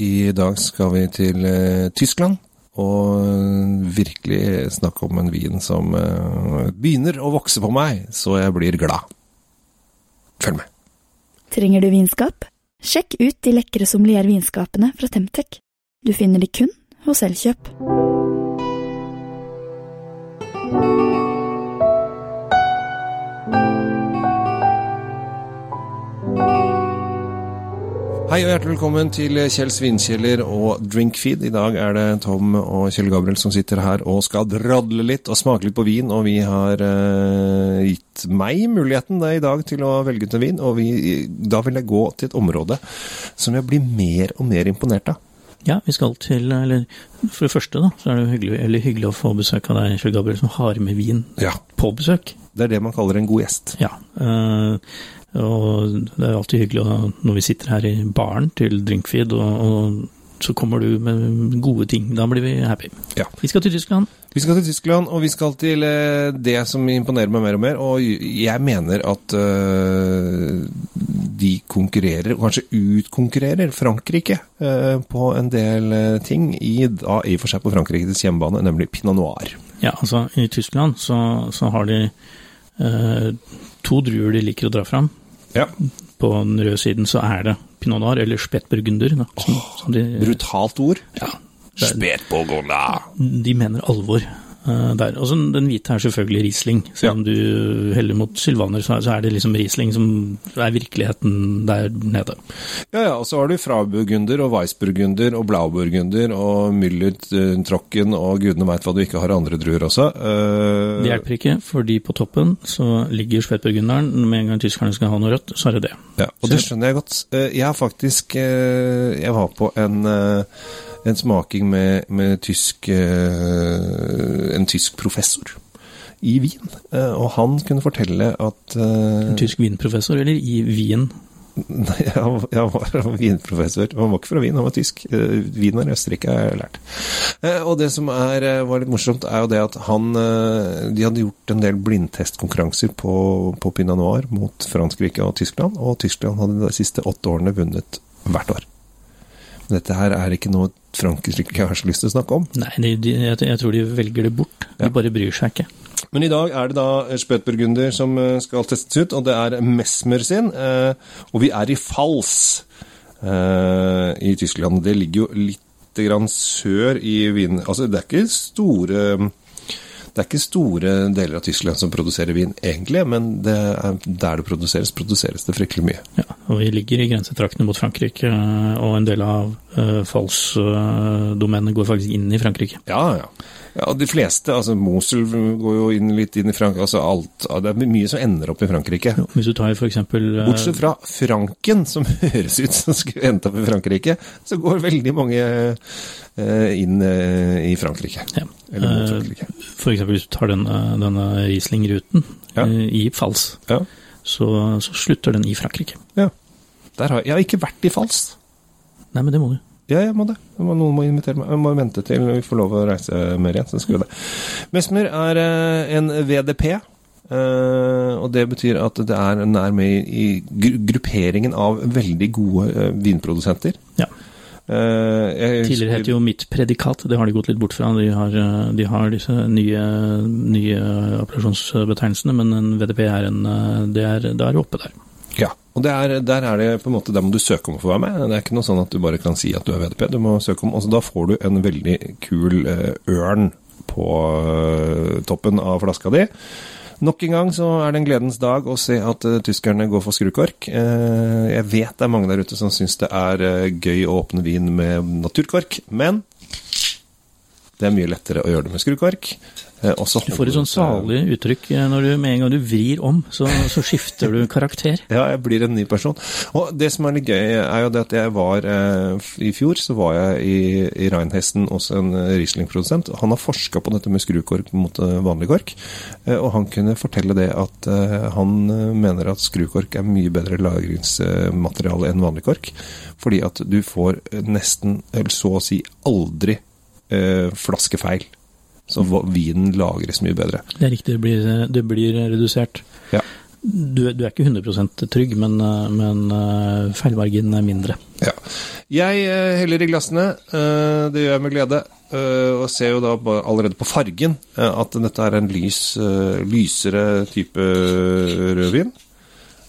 I dag skal vi til eh, Tyskland og virkelig snakke om en vin som eh, begynner å vokse på meg, så jeg blir glad. Følg med. Trenger du vinskap? Sjekk ut de lekre sommeliervinskapene fra Temtec. Du finner de kun hos Elkjøp. Hei og hjertelig velkommen til Kjell Svinkjeller og Drinkfeed. I dag er det Tom og Kjell Gabriel som sitter her og skal dradle litt og smake litt på vin. Og vi har eh, gitt meg muligheten da, i dag til å velge ut en vin. Og vi, da vil jeg gå til et område som jeg blir mer og mer imponert av. Ja, vi skal til Eller for det første, da, så er det hyggelig, hyggelig å få besøk av deg, Kjell Gabriel, som har med vin ja. på besøk. Det er det man kaller en god gjest. Ja. Uh, og det er alltid hyggelig når vi sitter her i baren til Drinkfeed, og, og så kommer du med gode ting. Da blir vi happy. Ja. Vi skal til Tyskland. Vi skal til Tyskland, og vi skal til uh, det som imponerer meg mer og mer. Og jeg mener at uh, de konkurrerer, og kanskje utkonkurrerer, Frankrike uh, på en del ting. I, da, I og for seg på Frankrikes hjemmebane, nemlig pinot noir. Ja, altså i Tyskland så, så har de to druer de liker å dra fram. Ja. På den røde siden så er det pinot noir, eller spetburgunder. Da, som, oh, som de, brutalt ord. Ja. Spetburgunder. De mener alvor. Uh, der. Og den hvite er selvfølgelig Riesling. Selv ja. om du heller mot sylvaner, så, så er det liksom Riesling som er virkeligheten der nede. Ja, ja. Og så har du Fraburgunder og Weissburgunder og Blauburgunder og Müller, Trocken og gudene veit hva du ikke har andre druer også. Uh, det hjelper ikke, fordi på toppen så ligger Spetburgunderen. Med en gang tyskerne skal ha noe rødt, så er det det. Ja, og det skjønner jeg godt. Uh, jeg har faktisk Jeg var på en en smaking med, med tysk, eh, en tysk professor i Wien. Eh, og han kunne fortelle at En tysk vinprofessor, eller i Wien? Nei, han, han var vinprofessor. Han var ikke fra Wien, han var tysk. Wien og Østerrike har jeg lært. Og det som er, var litt morsomt, er jo det at han De hadde gjort en del blindtestkonkurranser på, på Pinot Noir mot Frankrike og Tyskland, og Tyskland hadde de siste åtte årene vunnet hvert år. Dette her er ikke noe Frankrike har så lyst til å snakke om. Nei, de, de, jeg, jeg, tror de velger det bort. De ja. bare bryr seg ikke. Men i dag er det da Spøtburgunder som skal testes ut, og det er Mesmer sin. Og vi er i Fals i Tyskland. Det ligger jo litt grann sør i Wien. Altså, det er ikke store det er ikke store deler av Tyskland som produserer vin, egentlig, men det er, der det produseres, produseres det fryktelig mye. Ja, og vi ligger i grensetraktene mot Frankrike, og en del av uh, falsdomenet går faktisk inn i Frankrike. Ja, ja. Ja, de fleste. altså Mosul går jo inn, litt inn i Frankrike. altså alt, Det er mye som ender opp i Frankrike. Jo, hvis du tar for eksempel, uh, Bortsett fra Franken, som høres ut som skulle endt opp i Frankrike, så går veldig mange uh, inn i Frankrike. Ja. Eller mot Frankrike. For eksempel hvis du tar den, denne Riesling-ruten ja. i Fals, ja. så, så, slutter den i Frankrike. Ja. Har, jeg har ikke vært i Fals. Nei, men det må du. Ja, jeg må det. Noen må invitere meg. Jeg må vente til vi får lov å reise mer igjen. så skal vi det. Mesmer er eh, en VDP. Uh, og det betyr at det er nær med i grupperingen av veldig gode uh, vinprodusenter. Ja. Jeg, Tidligere het jo Mitt predikat, det har de gått litt bort fra. De har, de har disse nye, nye appellasjonsbetegnelsene, men en VDP er en det er, det er oppe der. Ja, og er, der er det på en måte, der må du søke om å få være med. Det er ikke noe sånn at du bare kan si at du er VDP. Du må søke om, altså Da får du en veldig kul uh, ørn på uh, toppen av flaska di. Nok en gang så er det en gledens dag å se at uh, tyskerne går for skrukork. jeg vet det er mange der ute som syns det er gøy å åpne vin med naturkork, men det er mye lettere å gjøre det med skrukork. Eh, du får et sånn salig uttrykk eh, når du med en gang du vrir om, så, så, skifter du karakter. ja, jeg blir en ny person. Og det som er litt gøy, er jo det at jeg var eh, I fjor så var jeg i, i Reinhesten hos en Riesling-produsent. Han har forska på dette med skrukork mot vanlig kork, og han kunne fortelle det at han mener at skrukork er mye bedre lagringsmateriale enn vanlig kork, fordi at du får nesten, så å si aldri, flaskefeil. Så vinen lagres mye bedre. Det er riktig, det blir, det blir redusert. Ja. du, du, er ikke 100 trygg, men, men feilmarginen er mindre. Ja. Jeg heller i glassene. Det gjør jeg med glede. Og ser jo da allerede på fargen at dette er en lys, lysere type rødvin.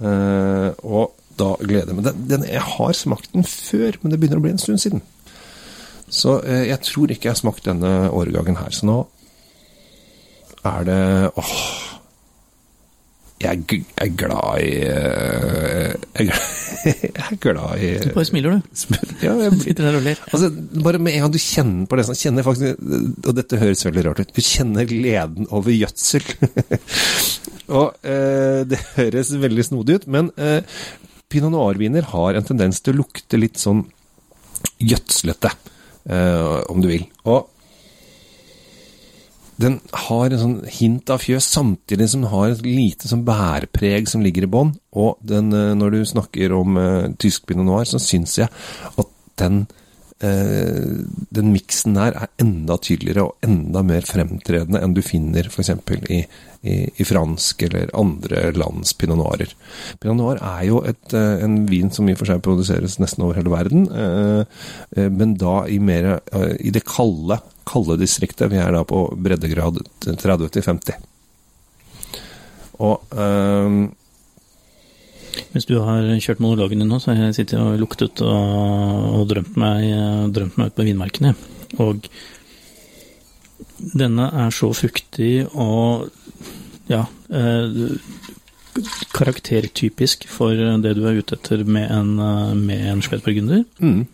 Og da gleder jeg meg. Den, den, jeg har smakt den før, men det begynner å bli en stund siden. Så jeg tror ikke jeg har smakt denne årgangen her. Så nå er det åh, jeg, er glad i eh, Jeg er glad i Du bare smiler, du. Ja, jeg Sitter der og ler. Altså, bare med en gang du kjenner på det sånn, kjenner faktisk, Og dette høres veldig rart ut. Du kjenner gleden over gjødsel. og eh, det høres veldig snodig ut, men eh, pinot noir-viner har en tendens til å lukte litt sånn gjødslete, eh, om du vil. Og den har en sånn hint av fjøs, samtidig som den har et lite sånn bærpreg som ligger i bånn. Og den, eh, når du snakker om uh, tysk pinot noir, så syns jeg at den uh, den miksen der er enda tydeligere og enda mer fremtredende enn du finner f.eks. I, i, i fransk eller andre lands pinot noirer. Pinot noir er jo et, uh, en vin som i og for seg produseres nesten over hele verden, men da i, mer, i det kalde kalde distriktet. Vi er da på breddegrad 30 50. Og Mens du har kjørt monologen din nå, så har jeg sittet og luktet og, og drømt, meg, drømt meg ut på vinmarkene. Og denne er så fruktig og ja eh, karaktertypisk for det du er ute etter med en, med en Schwedburgunder. Mm.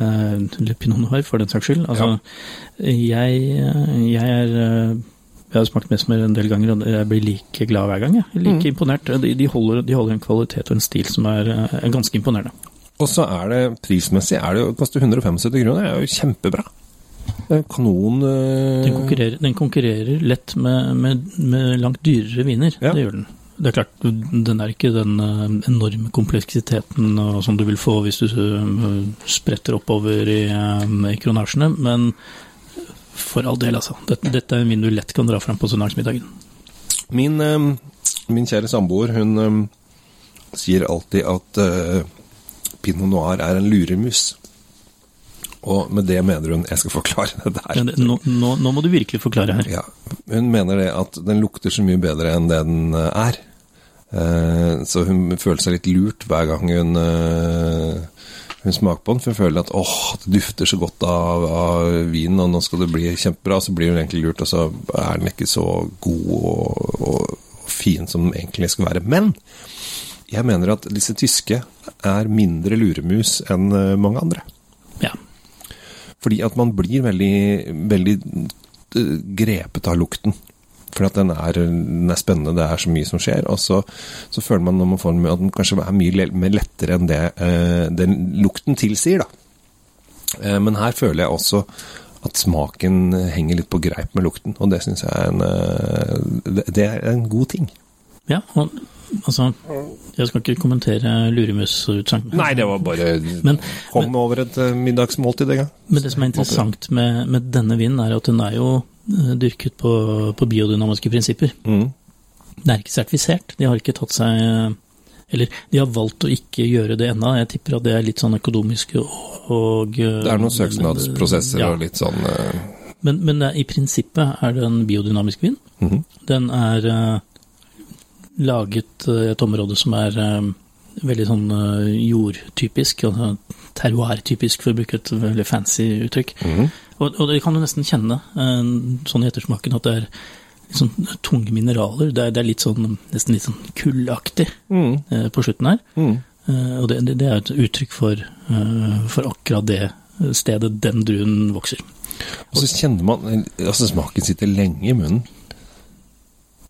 Eh, Pinot Noir, for den saks skyld. Altså, ja. jeg, jeg, er eh, Jeg har smakt mesmer en del ganger, og jeg blir like glad hver gang. Jeg. Like mm. imponert. De, de, holder, de, holder, en kvalitet og en stil som er, er eh, ganske imponerende. Og så er det prismessig er det jo, koster 175 kroner. Det er jo kjempebra. Kanon øh... den, konkurrerer, den, konkurrerer, lett med, med, med langt dyrere viner. Ja. Det gjør den det er klart, den er ikke den eh, enorme kompleksiteten som du vil få hvis du spretter oppover i, i kronasjene, men for all del, altså. Dette, dette er en vin du lett kan dra fram på søndagsmiddagen. Min, min kjære samboer, hun sier alltid at pinot noir er en luremus. Og med det mener hun Jeg skal forklare det der. Nå, nå, nå, må du virkelig forklare her. Ja, Hun mener det at den lukter så mye bedre enn det den eh, er. Eh, så hun føler seg litt lurt hver gang hun, eh, hun smaker på den. For hun føler at åh, det dufter så godt av, av vinen, og nå skal det bli kjempebra. Så blir hun egentlig lurt, og så er den ikke så god og, og, og fin som den egentlig skal være. Men jeg mener at disse tyske er mindre luremus enn mange andre. Ja. Fordi at man blir veldig, veldig eh, grepet av lukten. At den er, den er, spennende, det er så mye som skjer. Og så, så føler man når man får den, at den kanskje er mye mer lettere enn det eh, den lukten tilsier. da. Eh, men her føler jeg også at smaken henger litt på greip med lukten, og det syns jeg er en, eh, det er en god ting. Ja, og Altså, jeg skal ikke kommentere luremusutsagn. Nei, det var bare men, Kom men, over et uh, middagsmåltid en gang. Men det som er interessant med, med, denne vinen, er at den er jo dyrket på, på, biodynamiske prinsipper. Mm. Det er ikke sertifisert. De har ikke tatt seg Eller de har valgt å ikke gjøre det ennå. Jeg tipper at det er litt sånn økonomisk og, og Det er noen søknadsprosesser ja. og litt sånn uh... Men, men i prinsippet er det en biodynamisk vin. Mm -hmm. Den er laget i et område som er uh, veldig sånn eh, jordtypisk, altså terroir-typisk, for å bruke et veldig fancy uttrykk. Mm. Og, og det kan du nesten kjenne sånn i ettersmaken, at det er sånn tunge mineraler. Det er, det er litt sånn, nesten litt sånn kullaktig mm. på slutten her. Mm. Og det, det, er et uttrykk for, for akkurat det stedet den druen vokser. Og så kjenner man altså Smaken sitter lenge i munnen.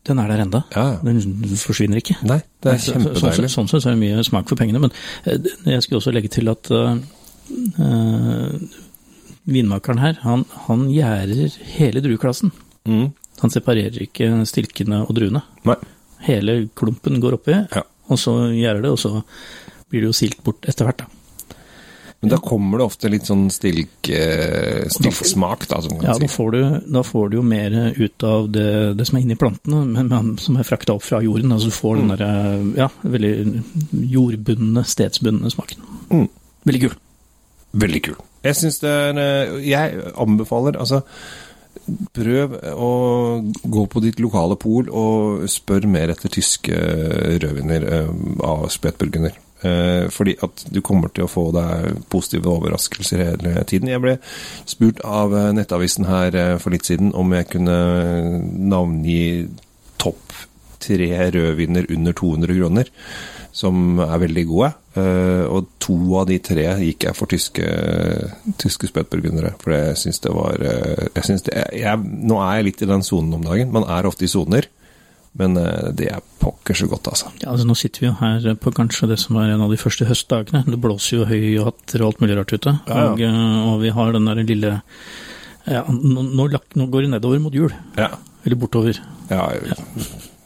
Den er der enda. Ja. Den forsvinner ikke. Nei, det er kjempedeilig. Sånn sett så er det mye smak for pengene. Men eh, jeg skulle også legge til at uh, vinmakeren her, han, han gjærer hele drueklassen. Mm. Han separerer ikke stilkene og druene. Nei. Hele klumpen går oppi, ja. og så gjærer det, og så blir det jo silt bort etter hvert, da. Men da kommer det ofte litt sånn stilk, eh, stilksmak, da, som kan ja, si. Da får, du, da får du jo mer ut av det, det som er inni plantene, men, men, som er frakta opp fra jorden. Altså du får mm. den derre ja, veldig jordbundne, stedsbundne smaken. Mm. Veldig kul. Veldig kul. Jeg syns det er eh, Jeg anbefaler altså Prøv å gå på ditt lokale pol og spør mer etter tyske rødviner eh, av spetburgunder. Eh, fordi at du kommer til å få deg positive overraskelser hele tiden. Jeg ble spurt av Nettavisen her for litt siden om jeg kunne navngi topp tre rødviner under 200 kroner, som er veldig gode. Og to av de tre gikk jeg for tyske, tyske spøtburgundere. For jeg syns det var jeg synes det, jeg, Nå er jeg litt i den sonen om dagen. Man er ofte i soner. Men eh, det er pokker så godt, altså. Ja, altså Nå sitter vi jo her på kanskje det som er en av de første høstdagene. Det blåser jo høy og hatter og alt mulig rart ute. Ja, ja. Og, eh, og, vi har den der lille ja, nå, nå, nå, går det nedover mot jul. Ja. Eller bortover. Ja, ja.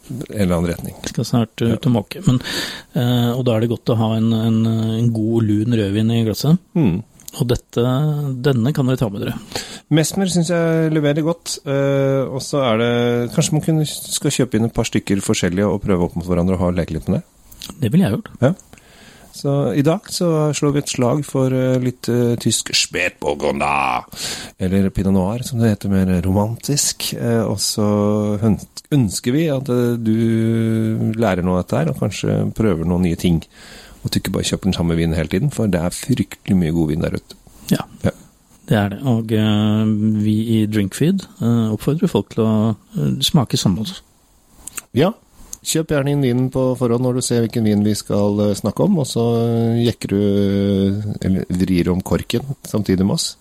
En eller annen retning. Skal snart ut og måke. Men, eh, og da er det godt å ha en, en, en god, lun rødvin i glasset. Mm. Og dette, denne kan dere ta med dere. Mesmer syns jeg leverer godt. Uh, og så er det Kanskje man kunne, skal kjøpe inn et par stykker forskjellige og prøve opp mot hverandre og ha leke litt med det? Det ville jeg gjort. Ja. Så i dag så slår vi et slag for uh, litt uh, tysk Spätburgunder, eller pinot noir, som det heter mer romantisk. og så ønsker vi at du lærer noe av dette her, og kanskje prøver noen nye ting. Og at du ikke bare kjøper den samme vinen hele tiden, for det er fryktelig mye god vin der ute. Ja, ja. det er det. Og uh, vi i Drinkfeed uh, oppfordrer folk til å uh, smake sammen med oss. Ja, kjøp gjerne inn vinen på forhånd når du ser hvilken vin vi skal snakke om, og så jekker du, eller vrir om korken samtidig med oss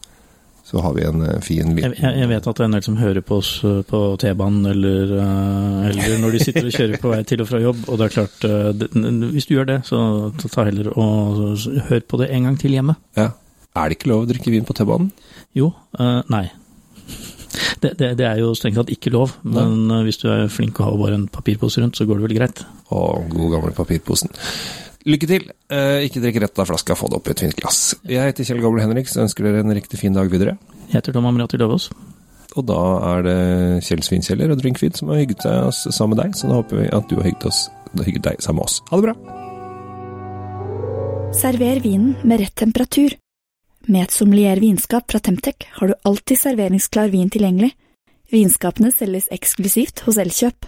så har vi en eh, fin vin. jeg, jeg, vet at det er en del som hører på oss eh, på T-banen eller, eh, eller, når de sitter og kjører på vei til og fra jobb, og det er klart Hvis du gjør det, så ta heller og hør på det en gang til hjemme. Ja. Er det ikke lov å drikke vin på T-banen? Jo. Uh, nei. Det, det, det, er jo strengt tatt ikke lov, men ja. hvis du er flink og har bare en papirpose rundt, så går det vel greit. Å, god gamle papirposen. Lykke til. Eh, ikke drikk rett av flaska, få det opp i et fint glass. Jeg heter Kjell Gabel Henriks og ønsker dere en riktig fin dag videre. Jeg heter Tom Amrati Løvaas. Og da er det Kjell Svinkjeller og Drinkfeed som har hygget seg oss sammen med deg, så da håper vi at du har hygget, oss, hygget deg sammen med oss. Ha det bra! Server vinen med rett temperatur. Med et sommelier vinskap fra Temtec har du alltid serveringsklar vin tilgjengelig. Vinskapene selges eksklusivt hos Elkjøp.